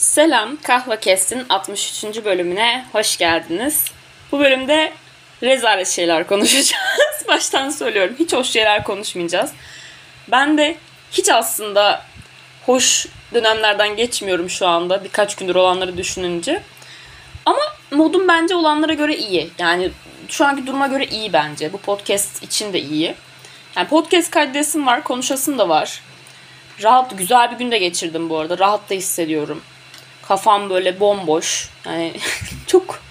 Selam, Kahva Kestin 63. bölümüne hoş geldiniz. Bu bölümde rezalet şeyler konuşacağız. Baştan söylüyorum, hiç hoş şeyler konuşmayacağız. Ben de hiç aslında hoş dönemlerden geçmiyorum şu anda birkaç gündür olanları düşününce. Ama modum bence olanlara göre iyi. Yani şu anki duruma göre iyi bence. Bu podcast için de iyi. Yani podcast kaydesim var, konuşasım da var. Rahat, güzel bir günde geçirdim bu arada. Rahat da hissediyorum. Kafam böyle bomboş. Yani çok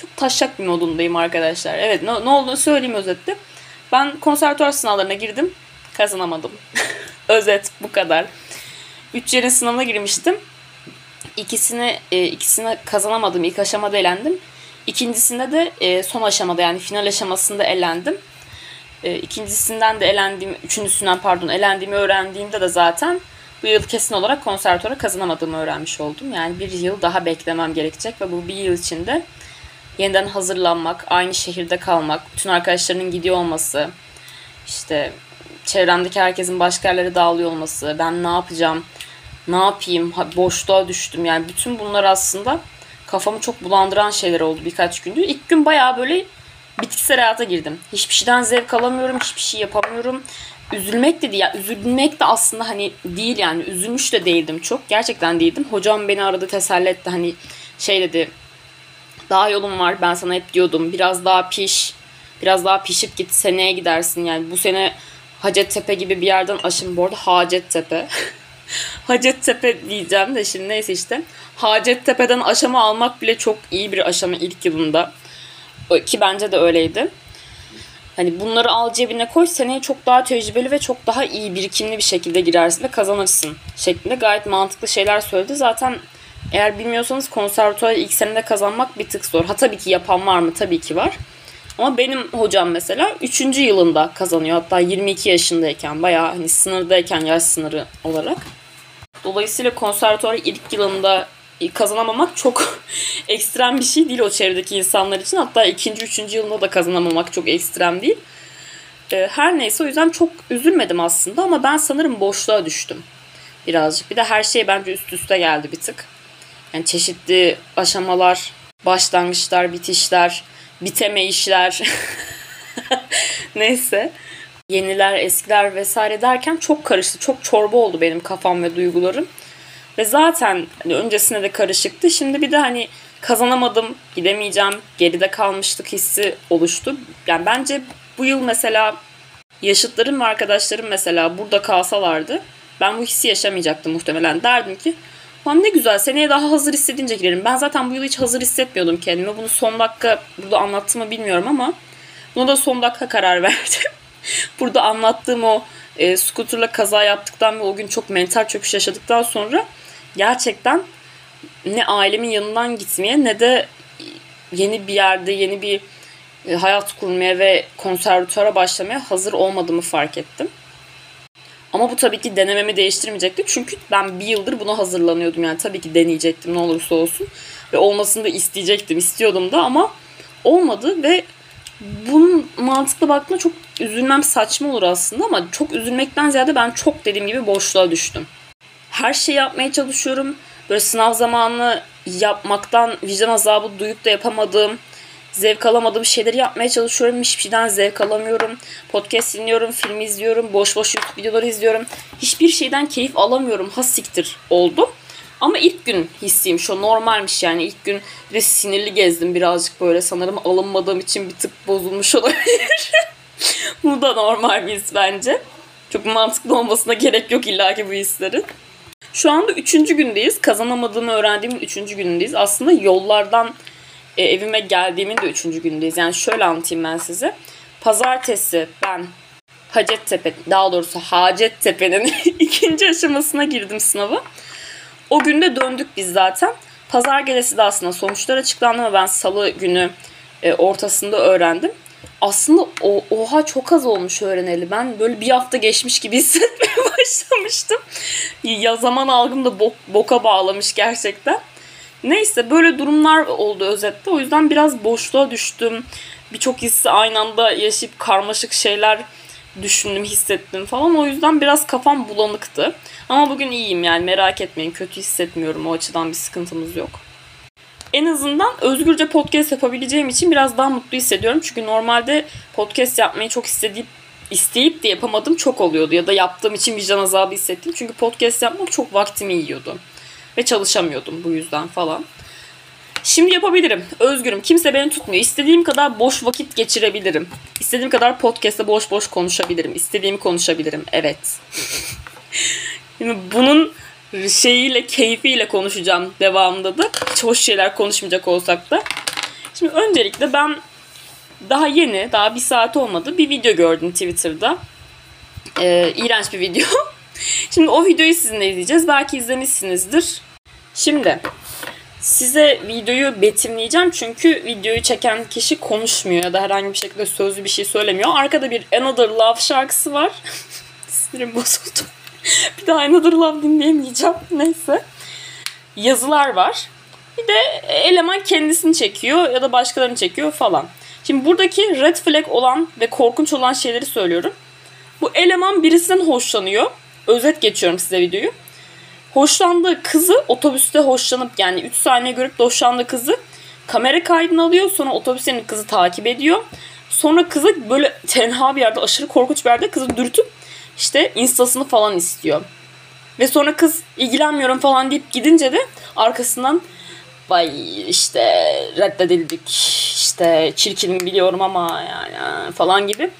çok taşak bir modundayım arkadaşlar. Evet ne, ne olduğunu söyleyeyim özetle. Ben konservatuar sınavlarına girdim. Kazanamadım. Özet bu kadar. Üç yerin sınavına girmiştim. İkisini e, ikisini kazanamadım. İlk aşamada elendim. İkincisinde de e, son aşamada yani final aşamasında elendim. E, ikincisinden de elendiğim, üçüncüsünden pardon elendiğimi öğrendiğimde de zaten bu yıl kesin olarak konservatuara kazanamadığımı öğrenmiş oldum. Yani bir yıl daha beklemem gerekecek ve bu bir yıl içinde yeniden hazırlanmak, aynı şehirde kalmak, bütün arkadaşlarının gidiyor olması, işte çevremdeki herkesin başka yerlere dağılıyor olması, ben ne yapacağım, ne yapayım, boşluğa düştüm. Yani bütün bunlar aslında kafamı çok bulandıran şeyler oldu birkaç gündür. İlk gün bayağı böyle bitkisel hayata girdim. Hiçbir şeyden zevk alamıyorum, hiçbir şey yapamıyorum. Üzülmek dedi ya üzülmek de aslında hani değil yani. Üzülmüş de değildim çok. Gerçekten değildim. Hocam beni aradı teselli etti. Hani şey dedi daha yolun var ben sana hep diyordum. Biraz daha piş biraz daha pişip git seneye gidersin. Yani bu sene Hacettepe gibi bir yerden aşın bu arada Hacettepe. Hacettepe diyeceğim de şimdi neyse işte. Hacettepe'den aşama almak bile çok iyi bir aşama ilk yılında. Ki bence de öyleydi. Hani bunları al cebine koy seneye çok daha tecrübeli ve çok daha iyi birikimli bir şekilde girersin ve kazanırsın şeklinde gayet mantıklı şeyler söyledi. Zaten eğer bilmiyorsanız konservatuvar ilk senede kazanmak bir tık zor. Ha tabii ki yapan var mı? Tabii ki var. Ama benim hocam mesela 3. yılında kazanıyor. Hatta 22 yaşındayken bayağı hani sınırdayken yaş sınırı olarak. Dolayısıyla konservatuvar ilk yılında kazanamamak çok ekstrem bir şey değil o çevredeki insanlar için. Hatta ikinci, üçüncü yılında da kazanamamak çok ekstrem değil. Ee, her neyse o yüzden çok üzülmedim aslında ama ben sanırım boşluğa düştüm birazcık. Bir de her şey bence üst üste geldi bir tık. Yani çeşitli aşamalar, başlangıçlar, bitişler, biteme işler. neyse. Yeniler, eskiler vesaire derken çok karıştı. Çok çorba oldu benim kafam ve duygularım. Ve zaten hani öncesine de karışıktı. Şimdi bir de hani kazanamadım, gidemeyeceğim, geride kalmışlık hissi oluştu. Yani bence bu yıl mesela yaşıtlarım ve arkadaşlarım mesela burada kalsalardı ben bu hissi yaşamayacaktım muhtemelen. Derdim ki Lan ne güzel seneye daha hazır hissedince girerim. Ben zaten bu yıl hiç hazır hissetmiyordum kendimi. Bunu son dakika burada anlattığımı bilmiyorum ama buna da son dakika karar verdim. burada anlattığım o e, skuterla kaza yaptıktan ve o gün çok mental çöküş yaşadıktan sonra gerçekten ne ailemin yanından gitmeye ne de yeni bir yerde yeni bir e, hayat kurmaya ve konservatuara başlamaya hazır olmadığımı fark ettim. Ama bu tabii ki denememi değiştirmeyecekti. Çünkü ben bir yıldır buna hazırlanıyordum. Yani tabii ki deneyecektim ne olursa olsun. Ve olmasını da isteyecektim. istiyordum da ama olmadı ve bunun mantıklı baktığımda çok üzülmem saçma olur aslında ama çok üzülmekten ziyade ben çok dediğim gibi boşluğa düştüm her şeyi yapmaya çalışıyorum. Böyle sınav zamanı yapmaktan vicdan azabı duyup da yapamadığım, zevk alamadığım şeyleri yapmaya çalışıyorum. Hiçbir şeyden zevk alamıyorum. Podcast dinliyorum, film izliyorum, boş boş YouTube videoları izliyorum. Hiçbir şeyden keyif alamıyorum. Ha siktir oldum. Ama ilk gün hissiyim şu normalmiş yani ilk gün ve sinirli gezdim birazcık böyle sanırım alınmadığım için bir tık bozulmuş olabilir. bu da normal bir his bence. Çok mantıklı olmasına gerek yok illaki bu hislerin. Şu anda üçüncü gündeyiz. Kazanamadığımı öğrendiğimin üçüncü günündeyiz. Aslında yollardan e, evime geldiğimin de üçüncü gündeyiz. Yani şöyle anlatayım ben size. Pazartesi ben Hacettepe, daha doğrusu Hacettepe'nin ikinci aşamasına girdim sınavı. O günde döndük biz zaten. Pazar gecesi de aslında sonuçlar açıklandı ama ben salı günü e, ortasında öğrendim aslında o, oha çok az olmuş öğreneli. Ben böyle bir hafta geçmiş gibi hissetmeye başlamıştım. Ya zaman algım da bok, boka bağlamış gerçekten. Neyse böyle durumlar oldu özetle. O yüzden biraz boşluğa düştüm. Birçok hissi aynı anda yaşayıp karmaşık şeyler düşündüm, hissettim falan. O yüzden biraz kafam bulanıktı. Ama bugün iyiyim yani merak etmeyin. Kötü hissetmiyorum. O açıdan bir sıkıntımız yok. En azından özgürce podcast yapabileceğim için biraz daha mutlu hissediyorum. Çünkü normalde podcast yapmayı çok istediğim isteyip de yapamadım çok oluyordu. Ya da yaptığım için vicdan azabı hissettim. Çünkü podcast yapmak çok vaktimi yiyordu. Ve çalışamıyordum bu yüzden falan. Şimdi yapabilirim. Özgürüm. Kimse beni tutmuyor. İstediğim kadar boş vakit geçirebilirim. İstediğim kadar podcast'te boş boş konuşabilirim. İstediğimi konuşabilirim. Evet. Şimdi bunun şeyiyle, keyfiyle konuşacağım devamında da. Hiç hoş şeyler konuşmayacak olsak da. Şimdi öncelikle ben daha yeni, daha bir saat olmadı bir video gördüm Twitter'da. Ee, iğrenç bir video. Şimdi o videoyu sizinle izleyeceğiz. Belki izlemişsinizdir. Şimdi size videoyu betimleyeceğim çünkü videoyu çeken kişi konuşmuyor ya da herhangi bir şekilde sözlü bir şey söylemiyor. Arkada bir Another Love şarkısı var. Sinirim bozuldu. bir daha Another Love dinleyemeyeceğim. Neyse. Yazılar var. Bir de eleman kendisini çekiyor ya da başkalarını çekiyor falan. Şimdi buradaki red flag olan ve korkunç olan şeyleri söylüyorum. Bu eleman birisinden hoşlanıyor. Özet geçiyorum size videoyu. Hoşlandığı kızı otobüste hoşlanıp yani 3 saniye görüp de hoşlandığı kızı kamera kaydını alıyor. Sonra otobüsten kızı takip ediyor. Sonra kızı böyle tenha bir yerde aşırı korkunç bir yerde kızı dürtüp işte instasını falan istiyor. Ve sonra kız ilgilenmiyorum falan deyip gidince de arkasından vay işte reddedildik işte çirkinim biliyorum ama yani falan gibi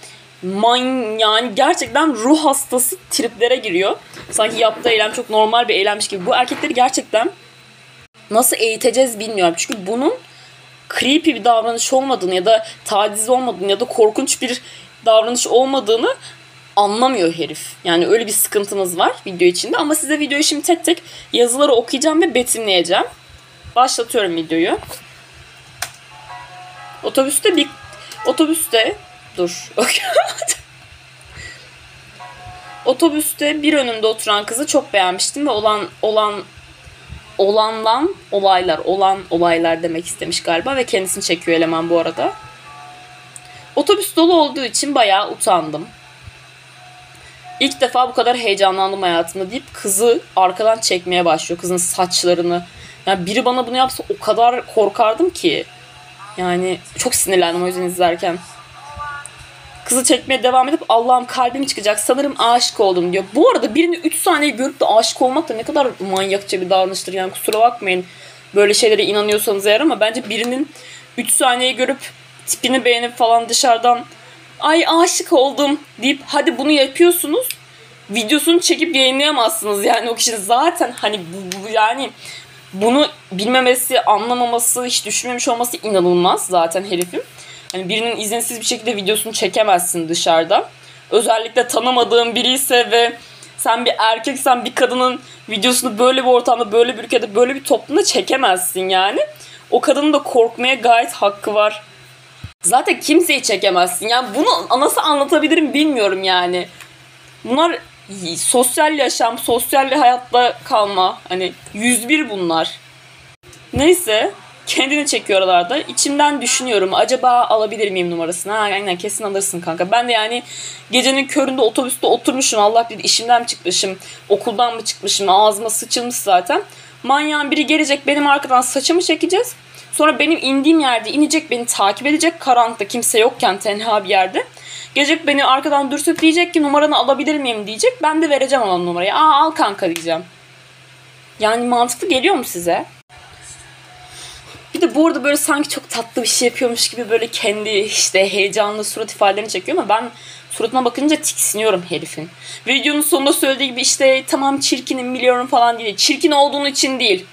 man yani gerçekten ruh hastası triplere giriyor. Sanki yaptığı eylem çok normal bir eylemmiş gibi. Bu erkekleri gerçekten nasıl eğiteceğiz bilmiyorum. Çünkü bunun creepy bir davranış olmadığını ya da taciz olmadığını ya da korkunç bir davranış olmadığını anlamıyor herif. Yani öyle bir sıkıntımız var video içinde ama size videoyu şimdi tek tek yazıları okuyacağım ve betimleyeceğim. Başlatıyorum videoyu. Otobüste bir otobüste dur. otobüste bir önümde oturan kızı çok beğenmiştim ve olan olan olandan olaylar olan olaylar demek istemiş galiba ve kendisini çekiyor eleman bu arada. Otobüs dolu olduğu için bayağı utandım. İlk defa bu kadar heyecanlandım hayatımda deyip kızı arkadan çekmeye başlıyor. Kızın saçlarını. Yani biri bana bunu yapsa o kadar korkardım ki. Yani çok sinirlendim o yüzden izlerken. Kızı çekmeye devam edip Allah'ım kalbim çıkacak sanırım aşık oldum diyor. Bu arada birini 3 saniye görüp de aşık olmak da ne kadar manyakça bir davranıştır. Yani kusura bakmayın böyle şeylere inanıyorsanız eğer ama bence birinin 3 saniye görüp tipini beğenip falan dışarıdan ay aşık oldum deyip hadi bunu yapıyorsunuz. Videosunu çekip yayınlayamazsınız yani o kişinin zaten hani bu, bu yani bunu bilmemesi, anlamaması, hiç düşünmemiş olması inanılmaz zaten herifin. Hani birinin izinsiz bir şekilde videosunu çekemezsin dışarıda. Özellikle tanımadığın biri ise ve sen bir erkeksen bir kadının videosunu böyle bir ortamda, böyle bir ülkede, böyle bir toplumda çekemezsin yani. O kadının da korkmaya gayet hakkı var. Zaten kimseyi çekemezsin. Yani bunu nasıl anlatabilirim bilmiyorum yani. Bunlar sosyal yaşam, sosyal hayatta kalma. Hani 101 bunlar. Neyse kendini çekiyor oralarda. İçimden düşünüyorum. Acaba alabilir miyim numarasını? Ha, aynen kesin alırsın kanka. Ben de yani gecenin köründe otobüste oturmuşum. Allah bilir işimden mi çıkmışım? Okuldan mı çıkmışım? Ağzıma sıçılmış zaten. Manyağın biri gelecek benim arkadan saçımı çekeceğiz. Sonra benim indiğim yerde inecek beni takip edecek. Karanlıkta kimse yokken tenha bir yerde. Gelecek beni arkadan dürtüp diyecek ki numaranı alabilir miyim diyecek. Ben de vereceğim ona numarayı. Aa al kanka diyeceğim. Yani mantıklı geliyor mu size? Bir de bu arada böyle sanki çok tatlı bir şey yapıyormuş gibi böyle kendi işte heyecanlı surat ifadelerini çekiyor ama ben suratına bakınca tiksiniyorum herifin. Videonun sonunda söylediği gibi işte tamam çirkinim biliyorum falan değil. Çirkin olduğun için değil.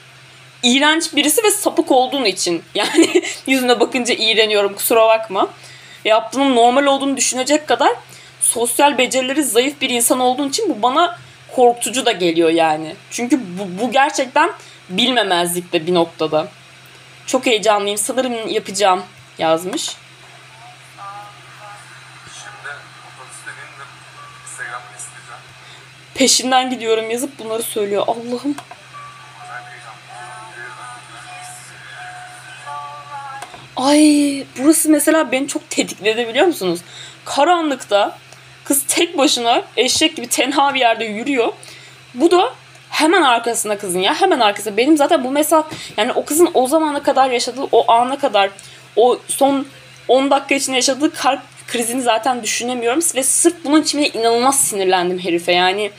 İğrenç birisi ve sapık olduğun için. Yani yüzüne bakınca iğreniyorum kusura bakma. Yaptığının normal olduğunu düşünecek kadar sosyal becerileri zayıf bir insan olduğun için bu bana korkutucu da geliyor yani. Çünkü bu, bu gerçekten bilmemezlik de bir noktada. Çok heyecanlıyım. Sanırım yapacağım yazmış. Peşinden gidiyorum yazıp bunları söylüyor. Allah'ım. Ay burası mesela beni çok tetikledi biliyor musunuz? Karanlıkta Kız tek başına eşek gibi tenha bir yerde yürüyor. Bu da hemen arkasında kızın ya hemen arkasında. Benim zaten bu mesafe yani o kızın o zamana kadar yaşadığı o ana kadar o son 10 dakika içinde yaşadığı kalp krizini zaten düşünemiyorum. Ve sırf bunun için inanılmaz sinirlendim herife yani.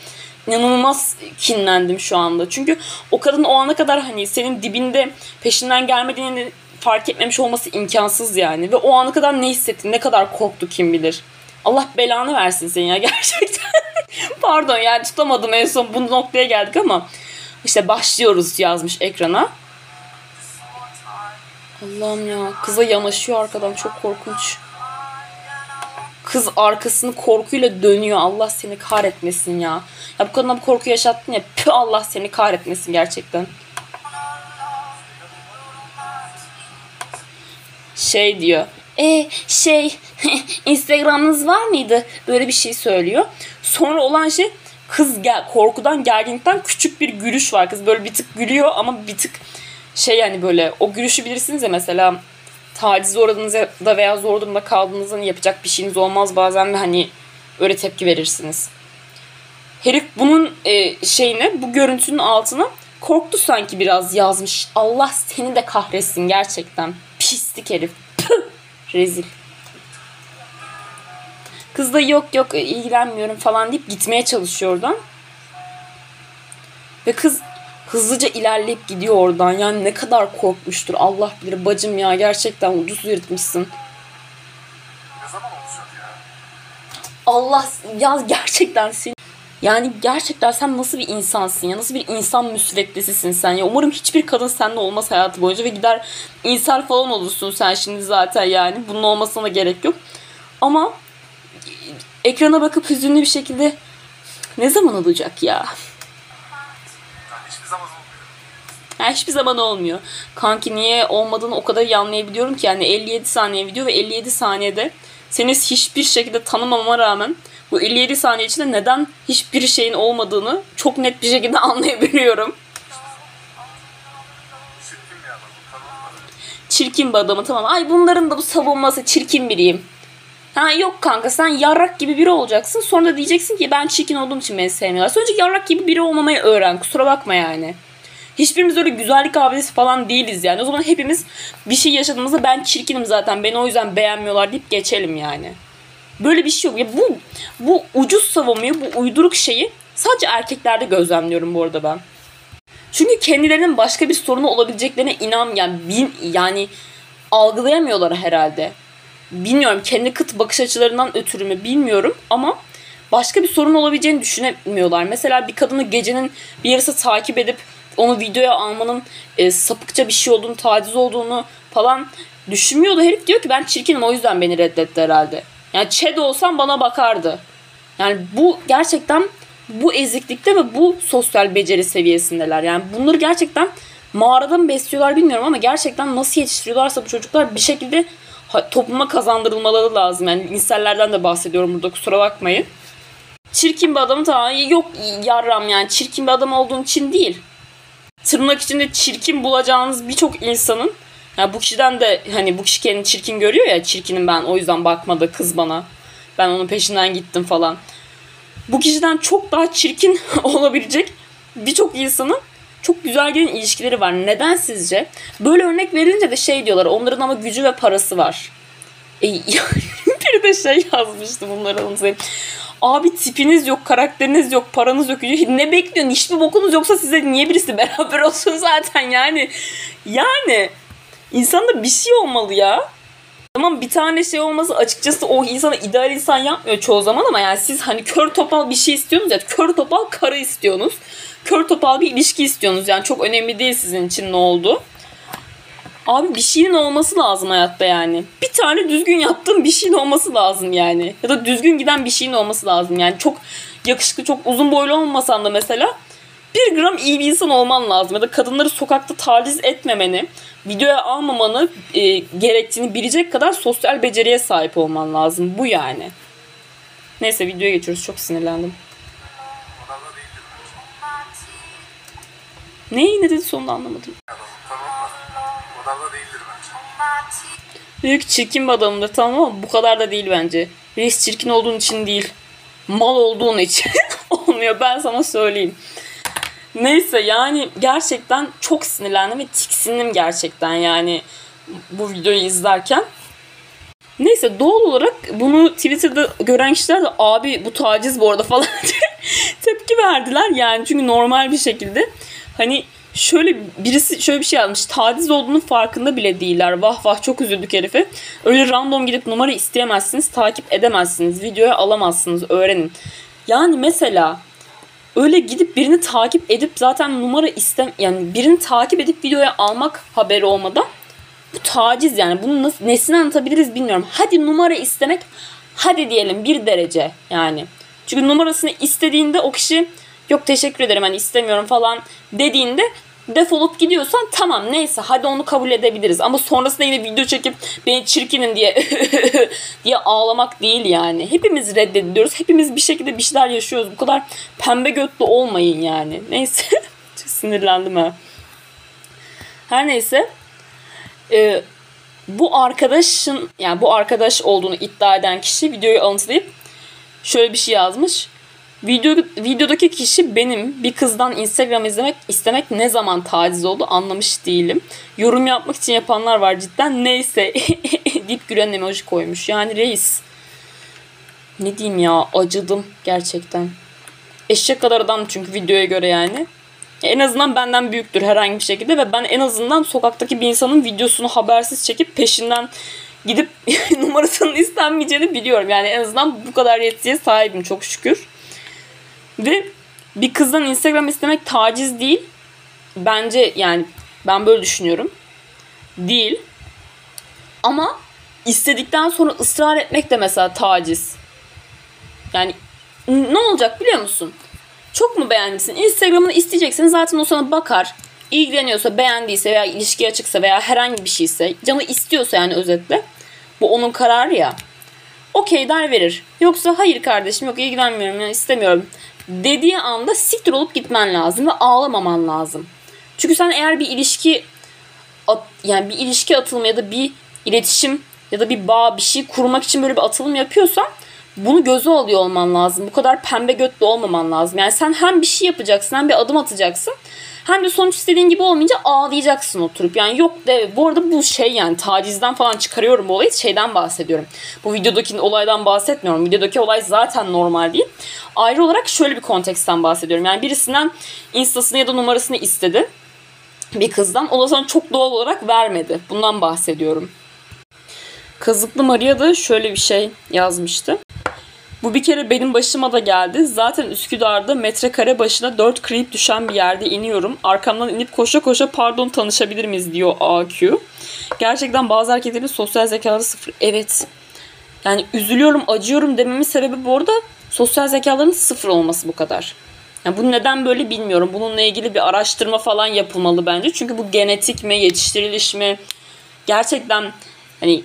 inanılmaz kinlendim şu anda. Çünkü o kadın o ana kadar hani senin dibinde peşinden gelmediğini fark etmemiş olması imkansız yani. Ve o ana kadar ne hissetti, ne kadar korktu kim bilir. Allah belanı versin seni ya gerçekten. Pardon yani tutamadım en son bu noktaya geldik ama işte başlıyoruz yazmış ekrana. Allah'ım ya kıza yanaşıyor arkadan çok korkunç. Kız arkasını korkuyla dönüyor. Allah seni kahretmesin ya. Ya bu kadına bu korku yaşattın ya. Pü Allah seni kahretmesin gerçekten. Şey diyor. E şey Instagram'ınız var mıydı? Böyle bir şey söylüyor. Sonra olan şey kız gel, korkudan gerginlikten küçük bir gülüş var. Kız böyle bir tık gülüyor ama bir tık şey yani böyle o gülüşü bilirsiniz ya mesela tacize uğradığınızda da veya zor durumda kaldığınızda hani yapacak bir şeyiniz olmaz bazen ve hani öyle tepki verirsiniz. Herif bunun e, şeyine bu görüntünün altına korktu sanki biraz yazmış. Allah seni de kahretsin gerçekten. Pislik herif. Püh! Rezil. Kız da yok yok ilgilenmiyorum falan deyip gitmeye çalışıyor oradan. Ve kız hızlıca ilerleyip gidiyor oradan. Yani ne kadar korkmuştur Allah bilir bacım ya gerçekten ucuz yırtmışsın. Allah ya gerçekten seni yani gerçekten sen nasıl bir insansın ya? Nasıl bir insan müsveddesisin sen ya? Umarım hiçbir kadın seninle olmaz hayatı boyunca ve gider insan falan olursun sen şimdi zaten yani. Bunun olmasına da gerek yok. Ama ekrana bakıp hüzünlü bir şekilde ne zaman olacak ya? Hiçbir zaman olmuyor. Yani hiçbir zaman olmuyor. Kanki niye olmadığını o kadar iyi anlayabiliyorum ki yani 57 saniye video ve 57 saniyede seni hiçbir şekilde tanımama rağmen bu 57 saniye içinde neden hiçbir şeyin olmadığını çok net bir şekilde anlayabiliyorum. Çirkin bir adamı tamam. Ay bunların da bu savunması çirkin biriyim. Ha yok kanka sen yarrak gibi biri olacaksın. Sonra da diyeceksin ki ben çirkin olduğum için beni sevmiyorlar. Önce yarrak gibi biri olmamayı öğren. Kusura bakma yani. Hiçbirimiz öyle güzellik abidesi falan değiliz yani. O zaman hepimiz bir şey yaşadığımızda ben çirkinim zaten. Beni o yüzden beğenmiyorlar deyip geçelim yani. Böyle bir şey yok. Ya bu bu ucuz savunmayı, bu uyduruk şeyi sadece erkeklerde gözlemliyorum bu arada ben. Çünkü kendilerinin başka bir sorunu olabileceklerine inan yani bin, yani algılayamıyorlar herhalde. Bilmiyorum kendi kıt bakış açılarından ötürü mü bilmiyorum ama başka bir sorun olabileceğini düşünemiyorlar. Mesela bir kadını gecenin bir yarısı takip edip onu videoya almanın e, sapıkça bir şey olduğunu, taciz olduğunu falan düşünmüyordu. Herif diyor ki ben çirkinim o yüzden beni reddetti herhalde. Yani Chad olsam bana bakardı. Yani bu gerçekten bu eziklikte ve bu sosyal beceri seviyesindeler. Yani bunları gerçekten mağarada mı besliyorlar bilmiyorum ama gerçekten nasıl yetiştiriyorlarsa bu çocuklar bir şekilde topluma kazandırılmaları lazım. Yani insellerden de bahsediyorum burada kusura bakmayın. Çirkin bir adamı tamam yok yarram yani çirkin bir adam olduğun için değil. Tırnak içinde çirkin bulacağınız birçok insanın yani bu kişiden de hani bu kişi kendini çirkin görüyor ya çirkinim ben o yüzden bakmadı kız bana. Ben onun peşinden gittim falan. Bu kişiden çok daha çirkin olabilecek birçok insanın çok güzel gelen ilişkileri var. Neden sizce? Böyle örnek verince de şey diyorlar. Onların ama gücü ve parası var. E, biri de şey yazmıştı bunları anlatayım. Abi tipiniz yok, karakteriniz yok, paranız yok. Ne bekliyorsun? Hiçbir bokunuz yoksa size niye birisi beraber olsun zaten yani. Yani insanda bir şey olmalı ya. Tamam bir tane şey olması açıkçası o insana ideal insan yapmıyor çoğu zaman ama yani siz hani kör topal bir şey istiyorsunuz ya kör topal karı istiyorsunuz. Kör topal bir ilişki istiyorsunuz yani çok önemli değil sizin için ne oldu. Abi bir şeyin olması lazım hayatta yani. Bir tane düzgün yaptığın bir şeyin olması lazım yani. Ya da düzgün giden bir şeyin olması lazım yani. Çok yakışıklı, çok uzun boylu olmasan da mesela bir gram iyi bir insan olman lazım. Ya da kadınları sokakta taciz etmemeni, videoya almamanı e, gerektiğini bilecek kadar sosyal beceriye sahip olman lazım. Bu yani. Neyse videoya geçiyoruz. Çok sinirlendim. Neyi ne dedi sonunda anlamadım. Büyük çirkin bir adamdır tamam ama bu kadar da değil bence. Reis çirkin olduğun için değil. mal olduğun için olmuyor ben sana söyleyeyim. Neyse yani gerçekten çok sinirlendim ve tiksindim gerçekten yani bu videoyu izlerken. Neyse doğal olarak bunu Twitter'da gören kişiler de abi bu taciz bu arada falan diye tepki verdiler yani. Çünkü normal bir şekilde hani şöyle birisi şöyle bir şey yazmış taciz olduğunun farkında bile değiller. Vah vah çok üzüldük herife. Öyle random gidip numara isteyemezsiniz takip edemezsiniz videoya alamazsınız öğrenin. Yani mesela öyle gidip birini takip edip zaten numara istem yani birini takip edip videoya almak haberi olmadan bu taciz yani. Bunu nasıl, nesini anlatabiliriz bilmiyorum. Hadi numara istemek hadi diyelim bir derece yani. Çünkü numarasını istediğinde o kişi yok teşekkür ederim hani istemiyorum falan dediğinde defolup gidiyorsan tamam neyse hadi onu kabul edebiliriz. Ama sonrasında yine video çekip beni çirkinim diye diye ağlamak değil yani. Hepimiz reddediliyoruz. Hepimiz bir şekilde bir şeyler yaşıyoruz. Bu kadar pembe götlü olmayın yani. Neyse. Çok sinirlendim ha. Her neyse e, bu arkadaşın yani bu arkadaş olduğunu iddia eden kişi videoyu alıntılayıp şöyle bir şey yazmış. Video, videodaki kişi benim bir kızdan Instagram izlemek istemek ne zaman taciz oldu anlamış değilim. Yorum yapmak için yapanlar var cidden. Neyse deyip gülen emoji koymuş. Yani reis. Ne diyeyim ya acıdım gerçekten. Eşek kadar adam çünkü videoya göre yani. En azından benden büyüktür herhangi bir şekilde ve ben en azından sokaktaki bir insanın videosunu habersiz çekip peşinden gidip numarasının istenmeyeceğini biliyorum. Yani en azından bu kadar yetkiye sahibim çok şükür. Ve bir kızdan Instagram istemek taciz değil. Bence yani ben böyle düşünüyorum. Değil. Ama istedikten sonra ısrar etmek de mesela taciz. Yani ne olacak biliyor musun? Çok mu beğenmişsin? Instagram'ını isteyeceksin zaten o sana bakar. İlgileniyorsa, beğendiyse veya ilişki açıksa veya herhangi bir şeyse, canı istiyorsa yani özetle. Bu onun kararı ya. Okey der verir. Yoksa hayır kardeşim yok ilgilenmiyorum yani istemiyorum dediği anda siktir olup gitmen lazım ve ağlamaman lazım. Çünkü sen eğer bir ilişki at, yani bir ilişki atılımı ya da bir iletişim ya da bir bağ bir şey kurmak için böyle bir atılım yapıyorsan bunu göze alıyor olman lazım. Bu kadar pembe götlü olmaman lazım. Yani sen hem bir şey yapacaksın hem bir adım atacaksın. Hem de sonuç istediğin gibi olmayınca ağlayacaksın oturup. Yani yok de bu arada bu şey yani tacizden falan çıkarıyorum bu olayı. Şeyden bahsediyorum. Bu videodaki olaydan bahsetmiyorum. Videodaki olay zaten normal değil. Ayrı olarak şöyle bir konteksten bahsediyorum. Yani birisinden instasını ya da numarasını istedi. Bir kızdan. O da sana çok doğal olarak vermedi. Bundan bahsediyorum. Kazıklı Maria da şöyle bir şey yazmıştı. Bu bir kere benim başıma da geldi. Zaten Üsküdar'da metrekare başına 4 creep düşen bir yerde iniyorum. Arkamdan inip koşa koşa pardon tanışabilir miyiz diyor AQ. Gerçekten bazı erkeklerin sosyal zekaları sıfır. Evet. Yani üzülüyorum, acıyorum dememin sebebi bu arada sosyal zekaların sıfır olması bu kadar. Yani bu neden böyle bilmiyorum. Bununla ilgili bir araştırma falan yapılmalı bence. Çünkü bu genetik mi, yetiştiriliş mi? Gerçekten hani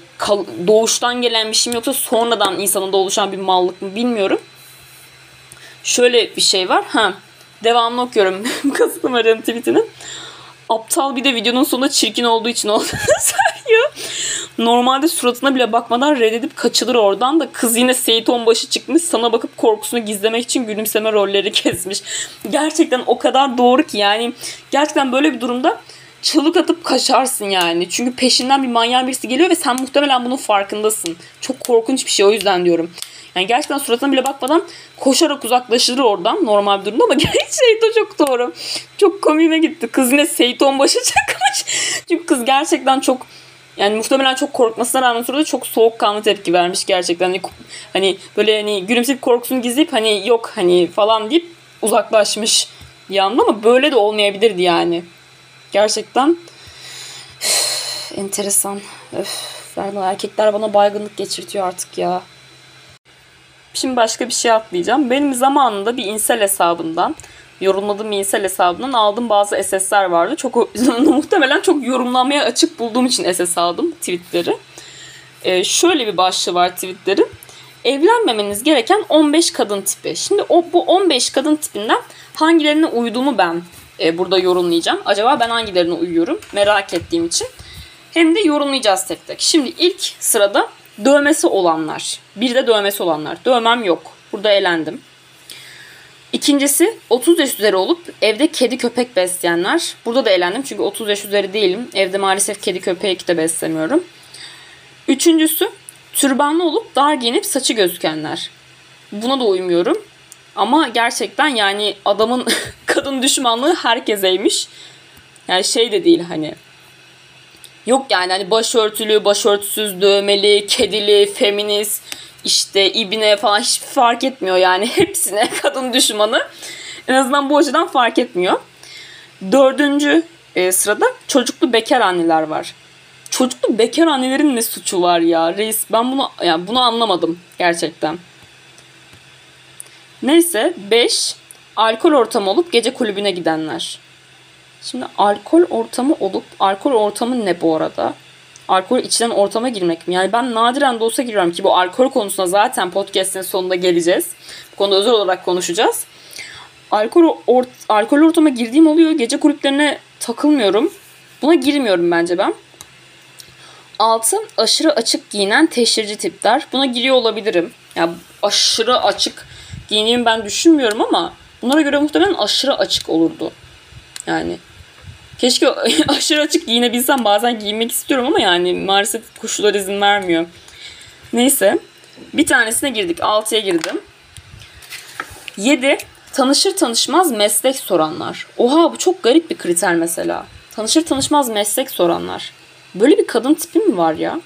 doğuştan gelen bir şey mi yoksa sonradan insanında oluşan bir mallık mı bilmiyorum. Şöyle bir şey var. Ha, devamlı okuyorum Kasım Arı'nın tweetini. Aptal bir de videonun sonunda çirkin olduğu için olduğunu söylüyor. Normalde suratına bile bakmadan reddedip kaçılır oradan da kız yine Seyit Onbaşı çıkmış sana bakıp korkusunu gizlemek için gülümseme rolleri kesmiş. Gerçekten o kadar doğru ki yani gerçekten böyle bir durumda çığlık atıp kaçarsın yani. Çünkü peşinden bir manyak birisi geliyor ve sen muhtemelen bunun farkındasın. Çok korkunç bir şey o yüzden diyorum. Yani gerçekten suratına bile bakmadan koşarak uzaklaşır oradan normal bir durumda ama Seyto çok doğru. Çok komiğime gitti. Kız yine Seyton başı çıkmış. Çünkü kız gerçekten çok yani muhtemelen çok korkmasına rağmen sonra çok soğukkanlı tepki vermiş gerçekten. Hani, hani böyle hani gülümseyip korkusunu gizleyip hani yok hani falan deyip uzaklaşmış diye ama böyle de olmayabilirdi yani. Gerçekten üf, enteresan. Öf, erkekler bana baygınlık geçirtiyor artık ya. Şimdi başka bir şey atlayacağım. Benim zamanında bir insel hesabından yorumladığım insel hesabından aldığım bazı SS'ler vardı. Çok muhtemelen çok yorumlamaya açık bulduğum için SS aldım tweetleri. Ee, şöyle bir başlığı var tweetlerin. Evlenmemeniz gereken 15 kadın tipi. Şimdi o bu 15 kadın tipinden hangilerine uyduğumu ben e, burada yorumlayacağım. Acaba ben hangilerine uyuyorum merak ettiğim için. Hem de yorumlayacağız tek tek. Şimdi ilk sırada dövmesi olanlar. Bir de dövmesi olanlar. Dövmem yok. Burada elendim. İkincisi 30 yaş üzeri olup evde kedi köpek besleyenler. Burada da elendim çünkü 30 yaş üzeri değilim. Evde maalesef kedi köpek de beslemiyorum. Üçüncüsü türbanlı olup dar giyinip saçı gözükenler. Buna da uymuyorum. Ama gerçekten yani adamın kadın düşmanlığı herkeseymiş. Yani şey de değil hani. Yok yani hani başörtülü, başörtüsüz, dövmeli, kedili, feminist, işte ibne falan hiç fark etmiyor yani. Hepsine kadın düşmanı. En azından bu açıdan fark etmiyor. Dördüncü e, sırada çocuklu bekar anneler var. Çocuklu bekar annelerin ne suçu var ya reis? Ben bunu yani bunu anlamadım gerçekten. Neyse 5 alkol ortamı olup gece kulübüne gidenler. Şimdi alkol ortamı olup alkol ortamı ne bu arada? Alkol içilen ortama girmek mi? Yani ben nadiren de olsa giriyorum ki bu alkol konusuna zaten podcast'in sonunda geleceğiz. Bu konuda özel olarak konuşacağız. Alkol, ort alkol ortama girdiğim oluyor. Gece kulüplerine takılmıyorum. Buna girmiyorum bence ben. 6. Aşırı açık giyinen teşhirci tipler. Buna giriyor olabilirim. Yani aşırı açık giyineyim ben düşünmüyorum ama bunlara göre muhtemelen aşırı açık olurdu. Yani keşke aşırı açık giyinebilsem bazen giyinmek istiyorum ama yani maalesef koşullar izin vermiyor. Neyse bir tanesine girdik 6'ya girdim. 7. Tanışır tanışmaz meslek soranlar. Oha bu çok garip bir kriter mesela. Tanışır tanışmaz meslek soranlar. Böyle bir kadın tipi mi var ya?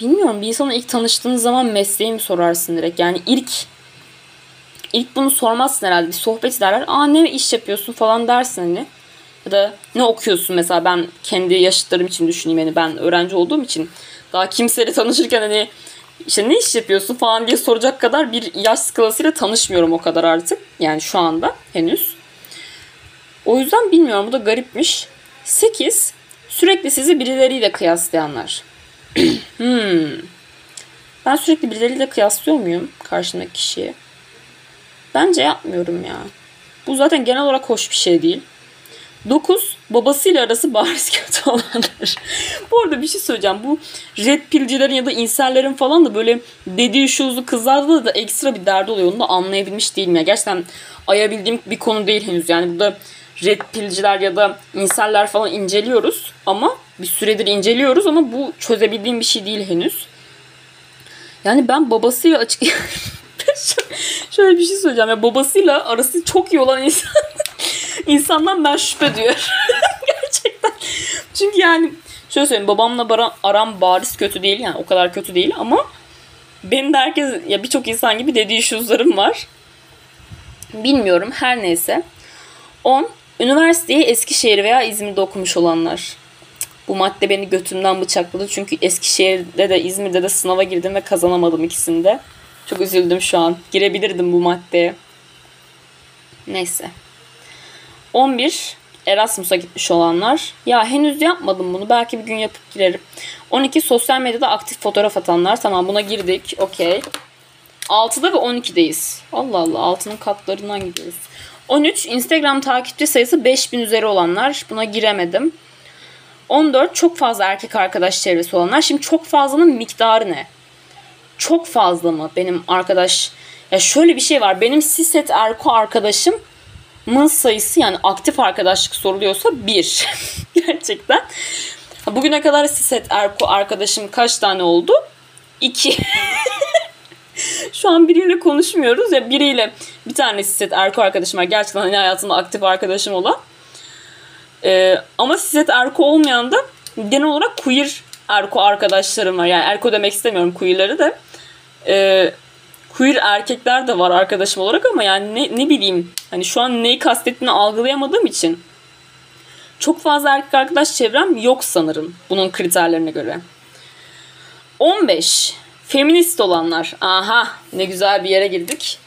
Bilmiyorum bir insana ilk tanıştığın zaman mesleği mi sorarsın direkt? Yani ilk ilk bunu sormazsın herhalde. Bir sohbet ederler. Aa ne iş yapıyorsun falan dersin hani. Ya da ne okuyorsun mesela ben kendi yaşıtlarım için düşüneyim yani ben öğrenci olduğum için daha kimseyle tanışırken hani işte ne iş yapıyorsun falan diye soracak kadar bir yaş skalasıyla tanışmıyorum o kadar artık. Yani şu anda henüz. O yüzden bilmiyorum bu da garipmiş. 8. Sürekli sizi birileriyle kıyaslayanlar. hmm. Ben sürekli birileriyle kıyaslıyor muyum karşımdaki kişiyi? Bence yapmıyorum ya. Bu zaten genel olarak hoş bir şey değil. 9. Babasıyla arası bariz kötü olanlar. Bu arada bir şey söyleyeceğim. Bu red pillcilerin ya da insellerin falan da böyle dediği şuzu kızlarda da ekstra bir derdi oluyor. Onu da anlayabilmiş değilim ya. Gerçekten ayabildiğim bir konu değil henüz. Yani burada red pillciler ya da inseller falan inceliyoruz. Ama bir süredir inceliyoruz ama bu çözebildiğim bir şey değil henüz. Yani ben babasıyla açık... Şöyle bir şey söyleyeceğim. Ya babasıyla arası çok iyi olan insan insandan ben şüphe duyuyorum. Gerçekten. Çünkü yani şöyle söyleyeyim babamla baran, aram bariz kötü değil yani o kadar kötü değil ama benim de herkes ya birçok insan gibi dediği şuzlarım var. Bilmiyorum her neyse. 10. Üniversiteyi Eskişehir veya İzmir'de okumuş olanlar. Bu madde beni götümden bıçakladı. Çünkü Eskişehir'de de İzmir'de de sınava girdim ve kazanamadım ikisinde. Çok üzüldüm şu an. Girebilirdim bu maddeye. Neyse. 11. Erasmus'a gitmiş olanlar. Ya henüz yapmadım bunu. Belki bir gün yapıp girerim. 12. Sosyal medyada aktif fotoğraf atanlar. Tamam buna girdik. Okey. 6'da ve 12'deyiz. Allah Allah 6'nın katlarından gidiyoruz. 13. Instagram takipçi sayısı 5000 üzeri olanlar. Buna giremedim. 14. Çok fazla erkek arkadaş çevresi olanlar. Şimdi çok fazlanın miktarı ne? Çok fazla mı benim arkadaş? Ya şöyle bir şey var. Benim siset erko arkadaşım mın sayısı yani aktif arkadaşlık soruluyorsa bir. Gerçekten. Bugüne kadar siset erko arkadaşım kaç tane oldu? İki. Şu an biriyle konuşmuyoruz ya biriyle bir tane siset erko arkadaşım var. Gerçekten hani hayatımda aktif arkadaşım olan. Ee, ama siset erko olmayan da genel olarak queer erko arkadaşlarım var. Yani erko demek istemiyorum queerleri de. Ee, queer erkekler de var arkadaşım olarak ama yani ne, ne bileyim hani şu an neyi kastettiğini algılayamadığım için çok fazla erkek arkadaş çevrem yok sanırım bunun kriterlerine göre. 15. Feminist olanlar. Aha ne güzel bir yere girdik.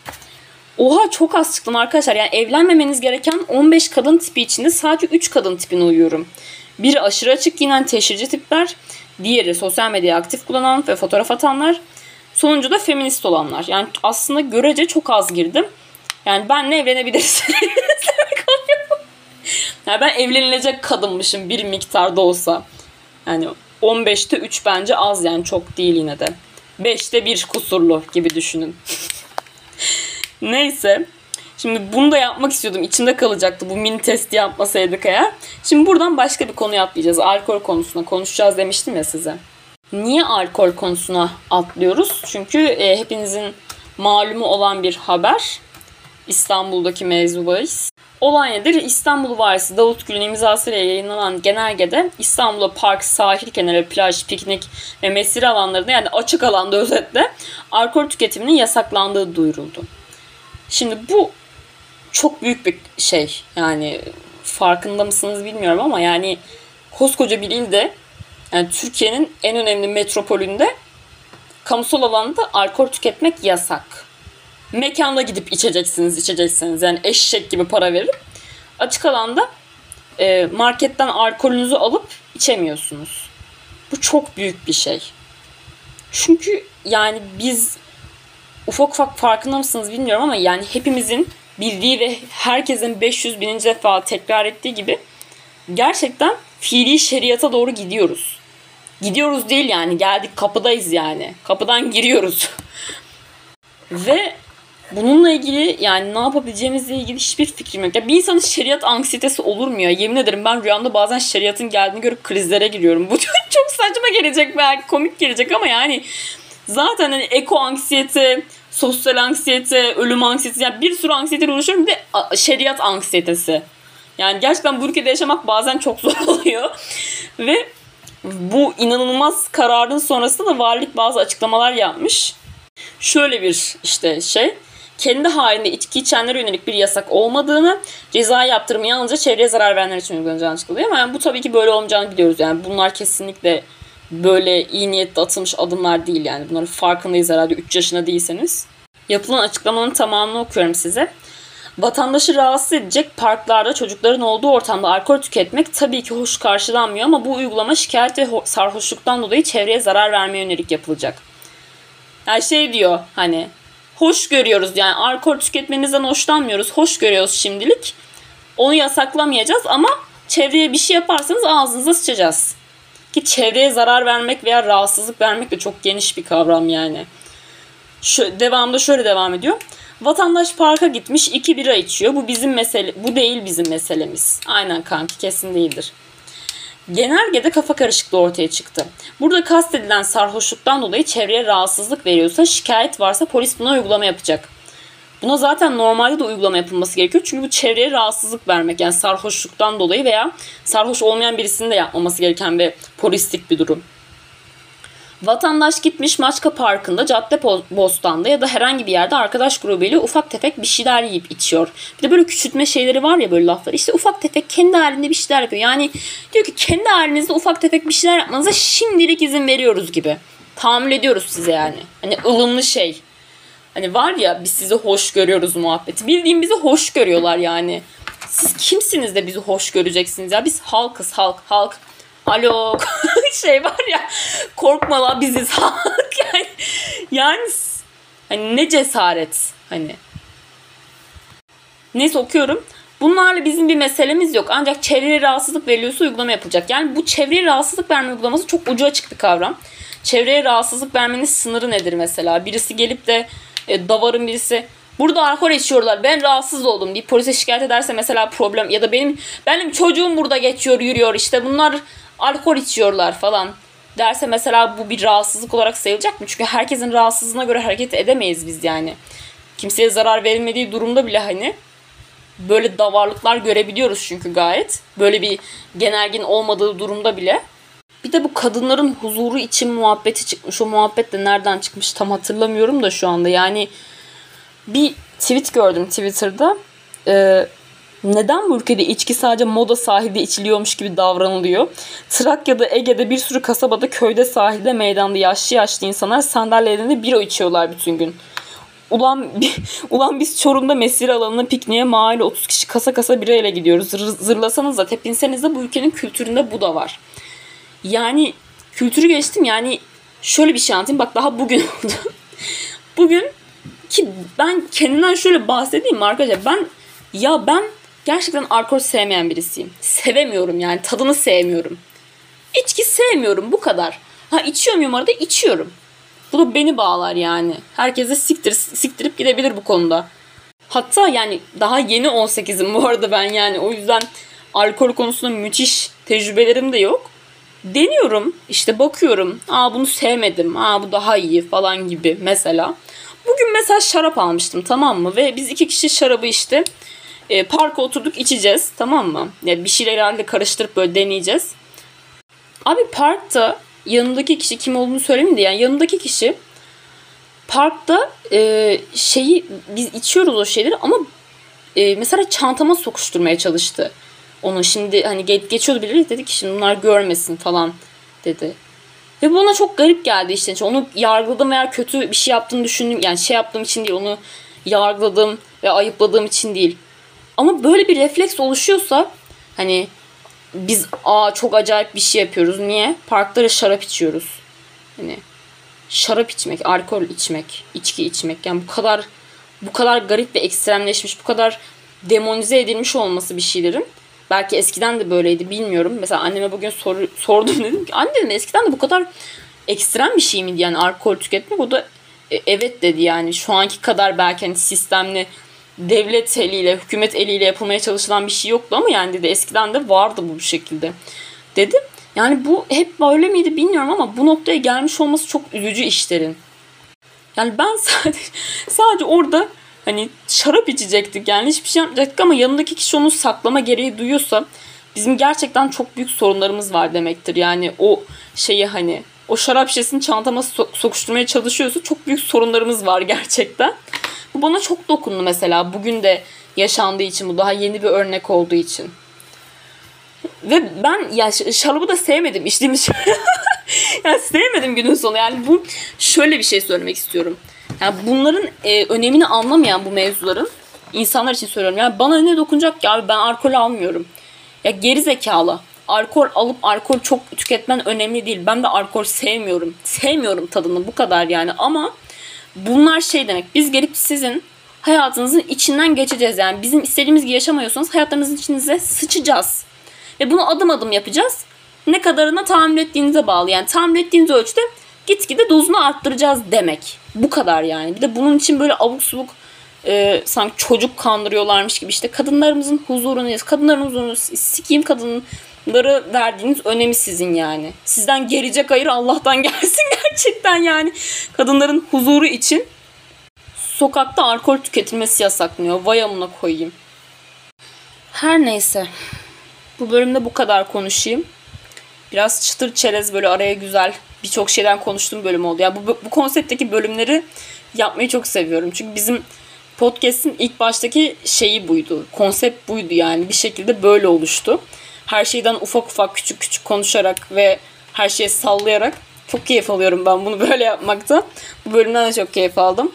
Oha çok az çıktım arkadaşlar. Yani evlenmemeniz gereken 15 kadın tipi içinde sadece 3 kadın tipine uyuyorum. Biri aşırı açık giyinen teşhirci tipler. Diğeri sosyal medyayı aktif kullanan ve fotoğraf atanlar. Sonuncu da feminist olanlar. Yani aslında görece çok az girdim. Yani benle evlenebilirsiniz. yani ben evlenilecek kadınmışım bir miktarda olsa. Yani 15'te 3 bence az yani çok değil yine de. 5'te 1 kusurlu gibi düşünün. Neyse. Şimdi bunu da yapmak istiyordum. İçimde kalacaktı bu mini testi yapmasaydık eğer. Şimdi buradan başka bir konuya atlayacağız. Alkol konusuna konuşacağız demiştim ya size. Niye alkol konusuna atlıyoruz? Çünkü e, hepinizin malumu olan bir haber. İstanbul'daki mevzu bahis. Olay nedir? İstanbul Valisi Davut Gül'ün imzasıyla yayınlanan genelgede İstanbul'da park, sahil kenarı, plaj, piknik ve mesire alanlarında yani açık alanda özetle alkol tüketiminin yasaklandığı duyuruldu. Şimdi bu çok büyük bir şey. Yani farkında mısınız bilmiyorum ama yani koskoca bir ilde yani Türkiye'nin en önemli metropolünde kamusal alanda alkol tüketmek yasak. Mekanda gidip içeceksiniz, içeceksiniz. Yani eşek gibi para verip açık alanda e, marketten alkolünüzü alıp içemiyorsunuz. Bu çok büyük bir şey. Çünkü yani biz ufak ufak farkında mısınız bilmiyorum ama yani hepimizin bildiği ve herkesin 500 bininci defa tekrar ettiği gibi gerçekten fiili şeriata doğru gidiyoruz. Gidiyoruz değil yani geldik kapıdayız yani. Kapıdan giriyoruz. ve bununla ilgili yani ne yapabileceğimizle ilgili hiçbir fikrim yok. Ya bir insanın şeriat anksiyetesi olur mu ya? Yemin ederim ben rüyamda bazen şeriatın geldiğini görüp krizlere giriyorum. Bu çok saçma gelecek belki komik gelecek ama yani zaten hani eko anksiyete, sosyal anksiyete, ölüm anksiyetesi yani bir sürü anksiyeteyle uğraşıyorum bir de şeriat anksiyetesi. Yani gerçekten bu ülkede yaşamak bazen çok zor oluyor. Ve bu inanılmaz kararın sonrasında da valilik bazı açıklamalar yapmış. Şöyle bir işte şey kendi halinde içki içenlere yönelik bir yasak olmadığını, ceza yaptırımı yalnızca çevreye zarar verenler için uygulanacağını açıklıyor. Ama yani bu tabii ki böyle olmayacağını biliyoruz. Yani bunlar kesinlikle böyle iyi niyetle atılmış adımlar değil yani. Bunların farkındayız herhalde 3 yaşında değilseniz. Yapılan açıklamanın tamamını okuyorum size. Vatandaşı rahatsız edecek parklarda çocukların olduğu ortamda alkol tüketmek tabii ki hoş karşılanmıyor ama bu uygulama şikayet ve sarhoşluktan dolayı çevreye zarar vermeye yönelik yapılacak. Yani şey diyor hani hoş görüyoruz yani alkol tüketmenizden hoşlanmıyoruz. Hoş görüyoruz şimdilik. Onu yasaklamayacağız ama çevreye bir şey yaparsanız ağzınıza sıçacağız. Ki çevreye zarar vermek veya rahatsızlık vermek de çok geniş bir kavram yani. Şu, devamında şöyle devam ediyor. Vatandaş parka gitmiş iki bira içiyor. Bu bizim mesele bu değil bizim meselemiz. Aynen kanki kesin değildir. Genelgede kafa karışıklığı ortaya çıktı. Burada kastedilen sarhoşluktan dolayı çevreye rahatsızlık veriyorsa, şikayet varsa polis buna uygulama yapacak. Buna zaten normalde de uygulama yapılması gerekiyor. Çünkü bu çevreye rahatsızlık vermek. Yani sarhoşluktan dolayı veya sarhoş olmayan birisinin de yapmaması gereken bir polislik bir durum. Vatandaş gitmiş Maçka Parkı'nda, Cadde Bostan'da ya da herhangi bir yerde arkadaş grubuyla ufak tefek bir şeyler yiyip içiyor. Bir de böyle küçültme şeyleri var ya böyle laflar. İşte ufak tefek kendi halinde bir şeyler yapıyor. Yani diyor ki kendi halinizde ufak tefek bir şeyler yapmanıza şimdilik izin veriyoruz gibi. Tahammül ediyoruz size yani. Hani ılımlı şey. Hani var ya biz sizi hoş görüyoruz muhabbeti. Bildiğim bizi hoş görüyorlar yani. Siz kimsiniz de bizi hoş göreceksiniz ya? Biz halkız halk halk. Alo şey var ya korkma la biziz halk yani. Yani hani ne cesaret hani. Neyse okuyorum. Bunlarla bizim bir meselemiz yok. Ancak çevreye rahatsızlık veriliyorsa uygulama yapılacak. Yani bu çevreye rahatsızlık verme uygulaması çok ucu açık bir kavram. Çevreye rahatsızlık vermenin sınırı nedir mesela? Birisi gelip de e, davarın birisi burada alkol içiyorlar ben rahatsız oldum deyip polise şikayet ederse mesela problem ya da benim benim çocuğum burada geçiyor yürüyor işte bunlar alkol içiyorlar falan derse mesela bu bir rahatsızlık olarak sayılacak mı? Çünkü herkesin rahatsızlığına göre hareket edemeyiz biz yani. Kimseye zarar verilmediği durumda bile hani böyle davarlıklar görebiliyoruz çünkü gayet. Böyle bir genelgin olmadığı durumda bile. Bir de bu kadınların huzuru için muhabbeti çıkmış. O muhabbet de nereden çıkmış tam hatırlamıyorum da şu anda. Yani bir tweet gördüm Twitter'da. Ee, neden bu ülkede içki sadece moda sahilde içiliyormuş gibi davranılıyor? Trakya'da, Ege'de bir sürü kasabada, köyde, sahilde, meydanda yaşlı yaşlı insanlar sandalyelerinde bira içiyorlar bütün gün. Ulan, ulan biz Çorum'da mesire alanına pikniğe mahalle 30 kişi kasa kasa bira ile gidiyoruz. Zır, zırlasanız da tepinseniz de bu ülkenin kültüründe bu da var. Yani kültürü geçtim yani şöyle bir şey anlatayım. Bak daha bugün oldu. bugün ki ben kendimden şöyle bahsedeyim arkadaşlar. Ben ya ben gerçekten alkol sevmeyen birisiyim. Sevemiyorum yani tadını sevmiyorum. İçki sevmiyorum bu kadar. Ha içiyor muyum arada? İçiyorum. Bu da beni bağlar yani. Herkese siktir, siktirip gidebilir bu konuda. Hatta yani daha yeni 18'im bu arada ben yani o yüzden alkol konusunda müthiş tecrübelerim de yok. Deniyorum işte bakıyorum. Aa bunu sevmedim. Aa bu daha iyi falan gibi mesela. Bugün mesela şarap almıştım tamam mı? Ve biz iki kişi şarabı işte e, parka oturduk içeceğiz tamam mı? Yani bir şeyler herhalde karıştırıp böyle deneyeceğiz. Abi parkta yanındaki kişi kim olduğunu söylemeyeyim de yani yanındaki kişi parkta e, şeyi biz içiyoruz o şeyleri ama e, mesela çantama sokuşturmaya çalıştı. Onu şimdi hani ge- geçiyordu birileri dedi ki şimdi bunlar görmesin falan dedi. Ve bana çok garip geldi işte. İşte Onu yargıladım veya kötü bir şey yaptığını düşündüm. Yani şey yaptığım için değil. Onu yargıladım ve ayıpladığım için değil. Ama böyle bir refleks oluşuyorsa hani biz aa çok acayip bir şey yapıyoruz. Niye? Parklara şarap içiyoruz. Hani şarap içmek, alkol içmek, içki içmek yani bu kadar bu kadar garip ve ekstremleşmiş, bu kadar demonize edilmiş olması bir şeylerin. Belki eskiden de böyleydi bilmiyorum. Mesela anneme bugün soru, sordum dedim ki anne dedim eskiden de bu kadar ekstrem bir şey miydi yani alkol tüketmek? O da "E, evet dedi yani şu anki kadar belki hani sistemli devlet eliyle, hükümet eliyle yapılmaya çalışılan bir şey yoktu ama yani dedi eskiden de vardı bu şekilde. Dedim yani bu hep böyle miydi bilmiyorum ama bu noktaya gelmiş olması çok üzücü işlerin. Yani ben sadece sadece orada hani şarap içecektik yani hiçbir şey yapmayacaktık ama yanındaki kişi onu saklama gereği duyuyorsa bizim gerçekten çok büyük sorunlarımız var demektir. Yani o şeyi hani o şarap şişesini çantama so- sokuşturmaya çalışıyorsa çok büyük sorunlarımız var gerçekten. Bu bana çok dokundu mesela bugün de yaşandığı için bu daha yeni bir örnek olduğu için. Ve ben ya şarabı da sevmedim içtiğimiz şey. yani sevmedim günün sonu. Yani bu şöyle bir şey söylemek istiyorum. Yani bunların e, önemini anlamayan bu mevzuların insanlar için söylüyorum. Yani bana ne dokunacak ki abi ben alkol almıyorum. Ya geri zekalı. Alkol alıp alkol çok tüketmen önemli değil. Ben de alkol sevmiyorum. Sevmiyorum tadını bu kadar yani ama bunlar şey demek. Biz gelip sizin hayatınızın içinden geçeceğiz. Yani bizim istediğimiz gibi yaşamıyorsanız hayatlarınızın içinize sıçacağız. Ve bunu adım adım yapacağız. Ne kadarına tahammül ettiğinize bağlı. Yani tahammül ettiğiniz ölçüde gitgide dozunu arttıracağız demek. Bu kadar yani. Bir de bunun için böyle abuk subuk e, sanki çocuk kandırıyorlarmış gibi işte kadınlarımızın huzurunu, kadınların huzurunu sikeyim kadınları verdiğiniz önemi sizin yani. Sizden gelecek hayır Allah'tan gelsin gerçekten yani. Kadınların huzuru için sokakta alkol tüketilmesi yasaklanıyor. Vay amına koyayım. Her neyse. Bu bölümde bu kadar konuşayım. Biraz çıtır çerez böyle araya güzel birçok şeyden konuştuğum bölüm oldu. Ya bu, bu konseptteki bölümleri yapmayı çok seviyorum. Çünkü bizim podcast'in ilk baştaki şeyi buydu. Konsept buydu yani. Bir şekilde böyle oluştu. Her şeyden ufak ufak küçük küçük konuşarak ve her şeyi sallayarak çok keyif alıyorum ben bunu böyle yapmakta. Bu bölümden de çok keyif aldım.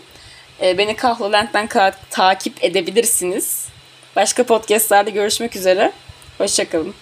Ee, beni Kahvalent'ten ka- takip edebilirsiniz. Başka podcastlerde görüşmek üzere. Hoşçakalın.